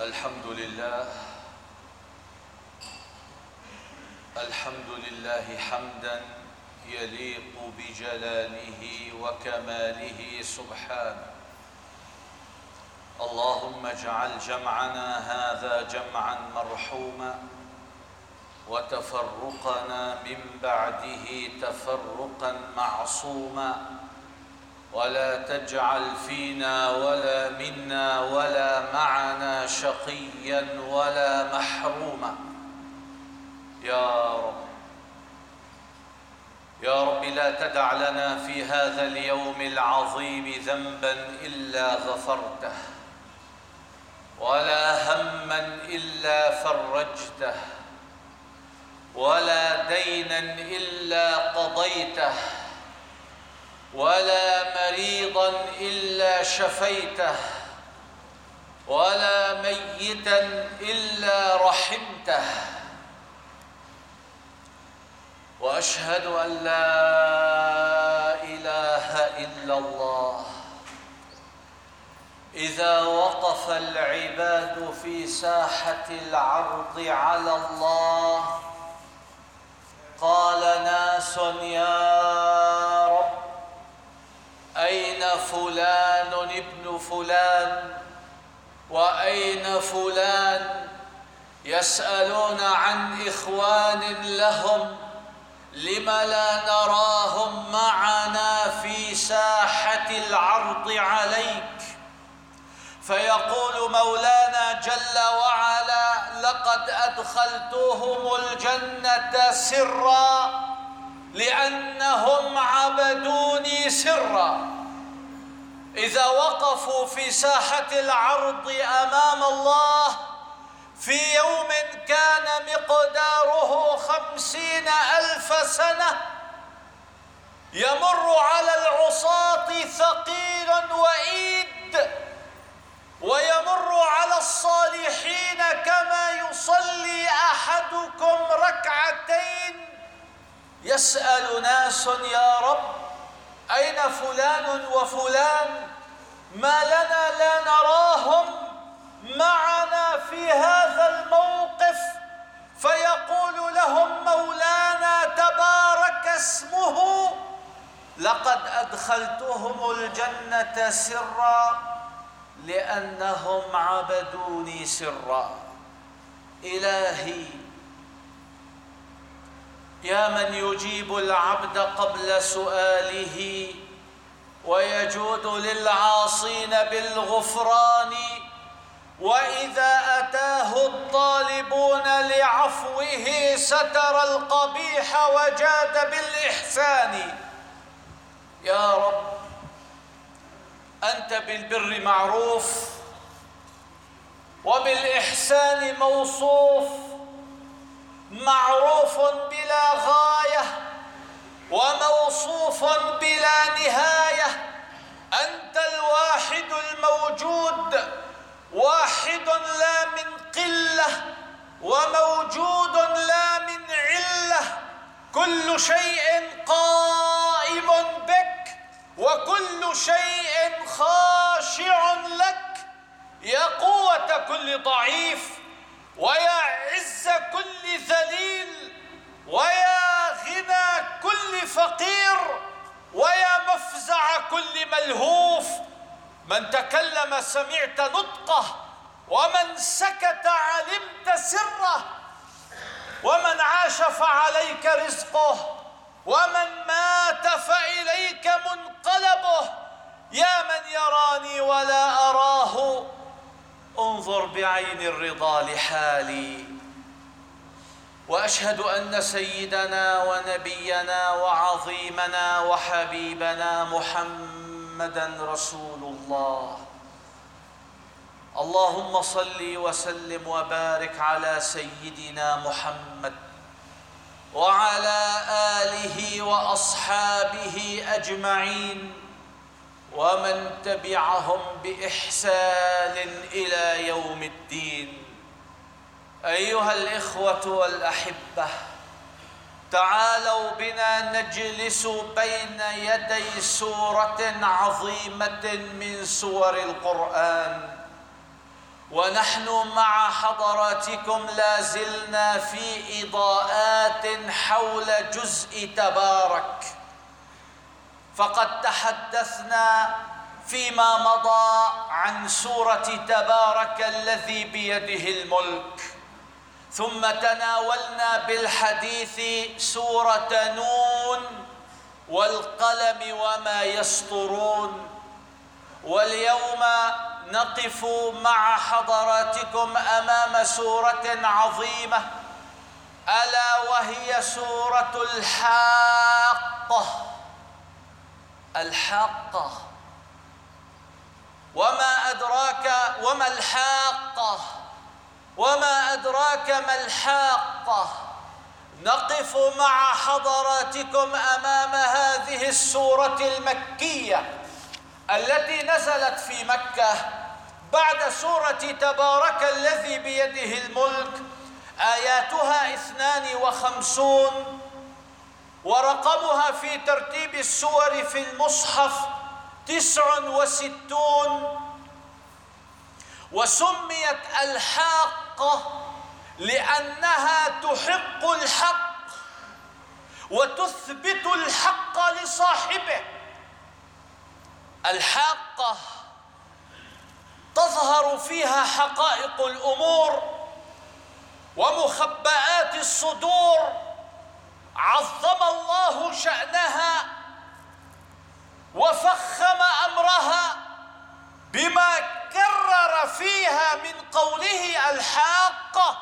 الحمد لله الحمد لله حمدا يليق بجلاله وكماله سبحانه. اللهم اجعل جمعنا هذا جمعا مرحوما وتفرقنا من بعده تفرقا معصوما. ولا تجعل فينا ولا منا ولا معنا شقيا ولا محروما. يا رب. يا رب لا تدع لنا في هذا اليوم العظيم ذنبا إلا غفرته ولا هما إلا فرجته ولا دينا إلا قضيته. ولا مريضا إلا شفيته ولا ميتا إلا رحمته. وأشهد أن لا إله إلا الله. إذا وقف العباد في ساحة العرض على الله قال ناس يا فلان؟ وأين فلان؟ يسألون عن إخوان لهم لم لا نراهم معنا في ساحة العرض عليك؟ فيقول مولانا جل وعلا لقد أدخلتهم الجنة سرًا لأنهم عبدوني سرا. إذا وقفوا في ساحة العرض أمام الله في يوم كان مقداره خمسين ألف سنة يمر على العصاة ثقيل وإيد ويمر على الصالحين كما يصلي أحدكم ركعتين. يسأل ناس يا رب أين فلان وفلان؟ ما لنا لا نراهم. معنا في هذا الموقف. فيقول لهم مولانا تبارك اسمه لقد أدخلتهم الجنة سرا لأنهم عبدوني سرا. إلهي يا من يجيب العبد قبل سؤاله ويجود للعاصين بالغفران وإذا أتاه الطالبون لعفوه ستر القبيح وجاد بالإحسان. يا رب أنت بالبر معروف وبالإحسان موصوف. معروف بلا غاية وموصوف بلا نهاية. أنت الواحد الموجود واحد لا من قلة وموجود لا من علة. كل شيء قائم بك وكل شيء خاشع لك. يا قوة كل ضعيف ويا عز كل ذليل ويا غنى كل فقير ويا مفزع كل ملهوف من تكلم سمعت نطقه ومن سكت علمت سره ومن عاش فعليك رزقه ومن مات فإليك منقلبه يا من يراني ولا أراه انظر بعين الرضا لحالي وأشهد أن سيدنا ونبينا وعظيمنا وحبيبنا محمدا رسول الله. اللهم صل وسلم وبارك على سيدنا محمد وعلى آله وأصحابه أجمعين ومن تبعهم بإحسان إلى يوم الدين. أيها الإخوة والأحبة تعالوا بنا نجلس بين يدي سورة عظيمة من سور القرآن. ونحن مع حضراتكم لا زلنا في إضاءات حول جزء تبارك. فقد تحدثنا فيما مضى عن سورة تبارك الذي بيده الملك. ثم تناولنا بالحديث سورة نون والقلم وما يسطرون واليوم نقف مع حضراتكم أمام سورة عظيمة. ألا وهي سورة الحاقة. الحاقة. وما أدراك وما الحاقة؟ وما أدراك ما الحاقة. نقف مع حضراتكم أمام هذه السورة المكية التي نزلت في مكة بعد سورة تبارك الذي بيده الملك آياتها اثنان وخمسون ورقمها في ترتيب السور في المصحف تسع وستون. وسميت الحاقه لأنها تحق الحق وتثبت الحق لصاحبه. الحاقة تظهر فيها حقائق الأمور ومخبآت الصدور. عظم الله شأنها وفخم أمرها. بما كرر فيها من قوله الحاقة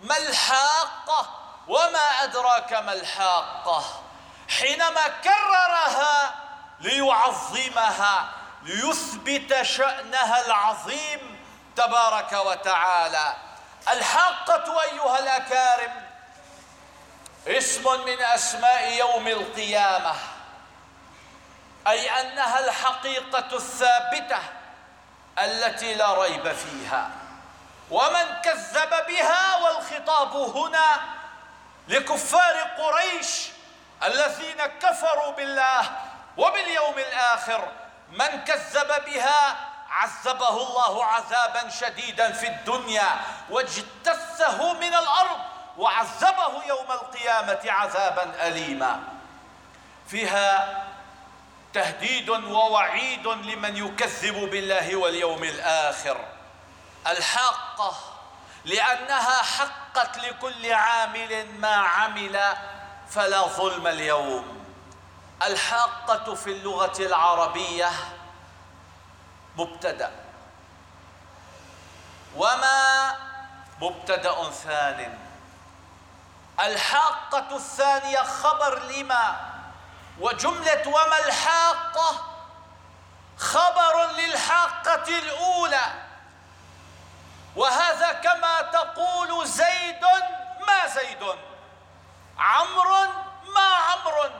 ما الحاقة؟ وما أدراك ما الحاقة؟ حينما كررها ليعظمها ليثبت شأنها العظيم تبارك وتعالى. الحاقة أيها الأكارم اسم من أسماء يوم القيامة أي أنها الحقيقة الثابتة. التي لا ريب فيها. ومن كذب بها والخطاب هنا لكفار قريش الذين كفروا بالله وباليوم الآخر من كذب بها عذبه الله عذابا شديدا في الدنيا واجتثه من الأرض وعذبه يوم القيامة عذابا اليما. فيها تهديد ووعيد لمن يكذب بالله واليوم الآخر. الحاقة لأنها حقت لكل عامل ما عمل فلا ظلم اليوم. الحاقة في اللغة العربية مبتدأ. وما مبتدأ ثان. الحاقة الثانية خبر لما؟ وجملة وما الحاقة خبر للحاقة الأولى. وهذا كما تقول زيد ما زيد؟ عمرو ما عمرو.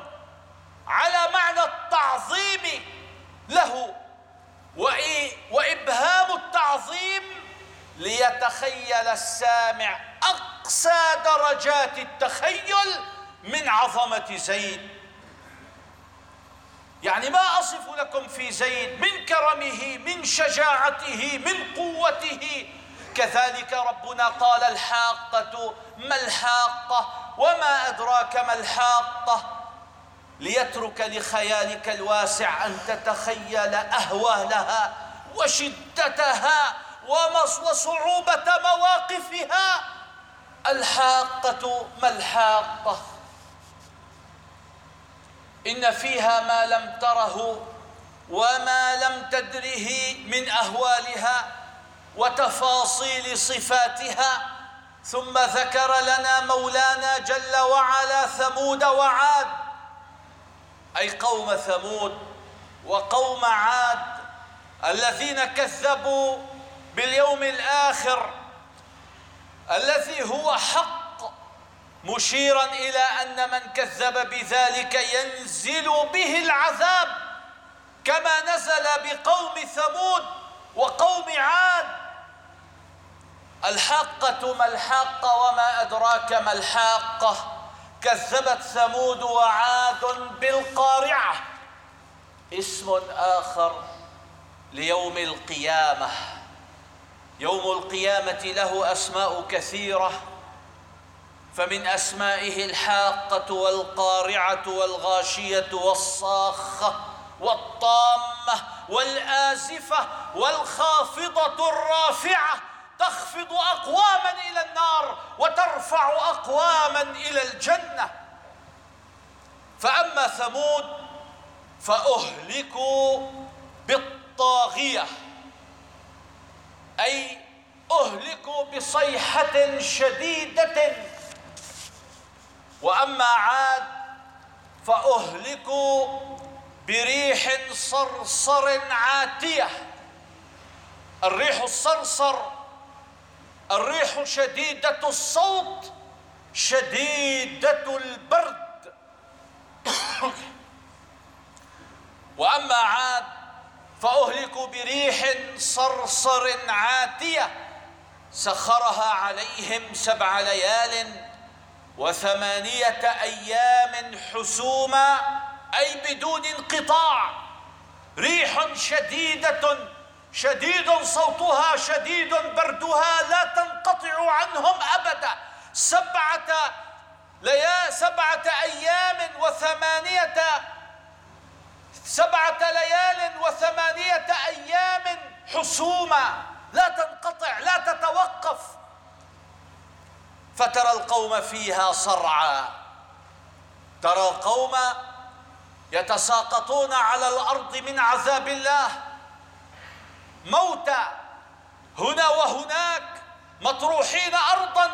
على معنى التعظيم له. وإبهام التعظيم ليتخيل السامع أقصى درجات التخيل من عظمة زيد. يعني ما أصف لكم في زيد من كرمه من شجاعته من قوته. كذلك ربنا قال الحاقة ما الحاقة؟ وما أدراك ما الحاقة؟ ليترك لخيالك الواسع أن تتخيل أهوالها وشدتها وصعوبة مواقفها. الحاقة ما الحاقة؟ إن فيها ما لم تره وما لم تدره من أهوالها وتفاصيل صفاتها ثم ذكر لنا مولانا جل وعلا ثمود وعاد أي قوم ثمود وقوم عاد الذين كذبوا باليوم الآخر الذي هو حق مشيرا إلى أن من كذب بذلك ينزل به العذاب كما نزل بقوم ثمود وقوم عاد. الحاقة ما الحاقة وما أدراك ما الحاقة؟ كذبت ثمود وعاد بالقارعة. اسم آخر ليوم القيامة. يوم القيامة له أسماء كثيرة. فمن أسمائه الحاقة والقارعة والغاشية والصاخة والطامة والآزفة والخافضة الرافعة تخفض أقواما إلى النار وترفع أقواما إلى الجنة. فأما ثمود فأهلكوا بالطاغية أي أهلكوا بصيحة شديدة وأما عاد فأهلكوا بريح صرصر عاتية. الريح الصرصر الريح شديدة الصوت شديدة البرد. وأما عاد فأهلكوا بريح صرصر عاتية. سخرها عليهم سبع ليال وثمانية أيام حسوما أي بدون انقطاع. ريح شديدة شديد صوتها شديد بردها لا تنقطع عنهم أبدا. سبعة ليا سبعة أيام وثمانية سبعة ليال وثمانية أيام حسوما. لا تنقطع لا تتوقف. فترى القوم فيها صرعى ترى القوم يتساقطون على الأرض من عذاب الله. موتى هنا وهناك مطروحين أرضا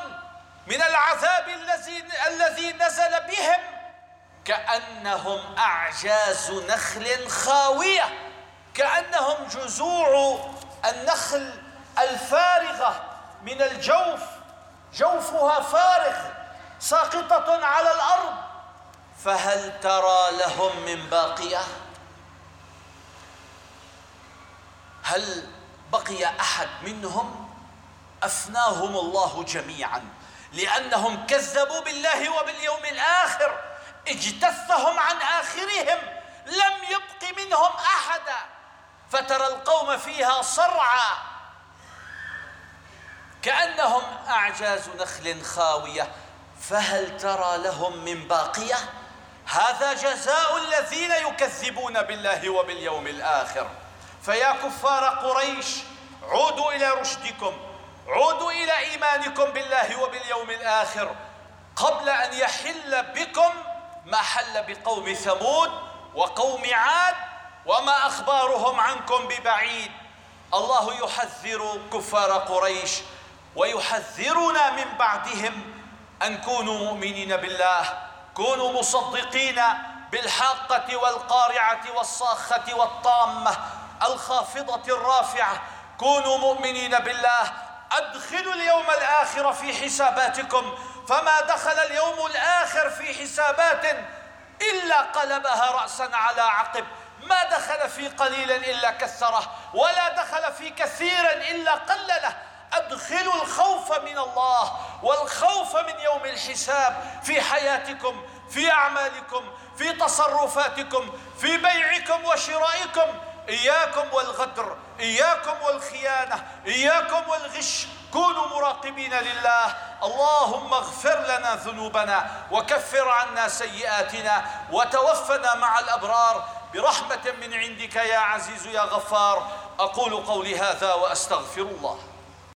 من العذاب الذي الذي نزل بهم. كأنهم أعجاز نخل خاوية. كأنهم جذوع النخل الفارغة من الجوف. جوفها فارغ ساقطة على الأرض. فهل ترى لهم من باقية؟ هل بقي أحد منهم؟ أفناهم الله جميعا لأنهم كذبوا بالله وباليوم الآخر اجتثهم عن آخرهم لم يبق منهم أحدا فترى القوم فيها صرعى. كأنهم أعجاز نخل خاوية فهل ترى لهم من باقية؟ هذا جزاء الذين يكذبون بالله وباليوم الآخر. فيا كفار قريش عودوا إلى رشدكم عودوا إلى إيمانكم بالله وباليوم الآخر. قبل أن يحل بكم ما حل بقوم ثمود وقوم عاد وما أخبارهم عنكم ببعيد. الله يحذر كفار قريش ويحذرنا من بعدهم أن كونوا مؤمنين بالله كونوا مصدقين بالحاقة والقارعة والصاخة والطامة الخافضة الرافعة. كونوا مؤمنين بالله. أدخلوا اليوم الآخر في حساباتكم. فما دخل اليوم الآخر في حسابات إلا قلبها رأسا على عقب. ما دخل في قليل إلا كثره ولا دخل في كثير إلا قلله. أدخلوا الخوف من الله والخوف من يوم الحساب في حياتكم في أعمالكم في تصرفاتكم في بيعكم وشرائكم. إياكم والغدر إياكم والخيانة إياكم والغش. كونوا مراقبين لله. اللهم اغفر لنا ذنوبنا وكفر عنا سيئاتنا وتوفنا مع الأبرار. برحمة من عندك يا عزيز يا غفار. أقول قولي هذا وأستغفر الله.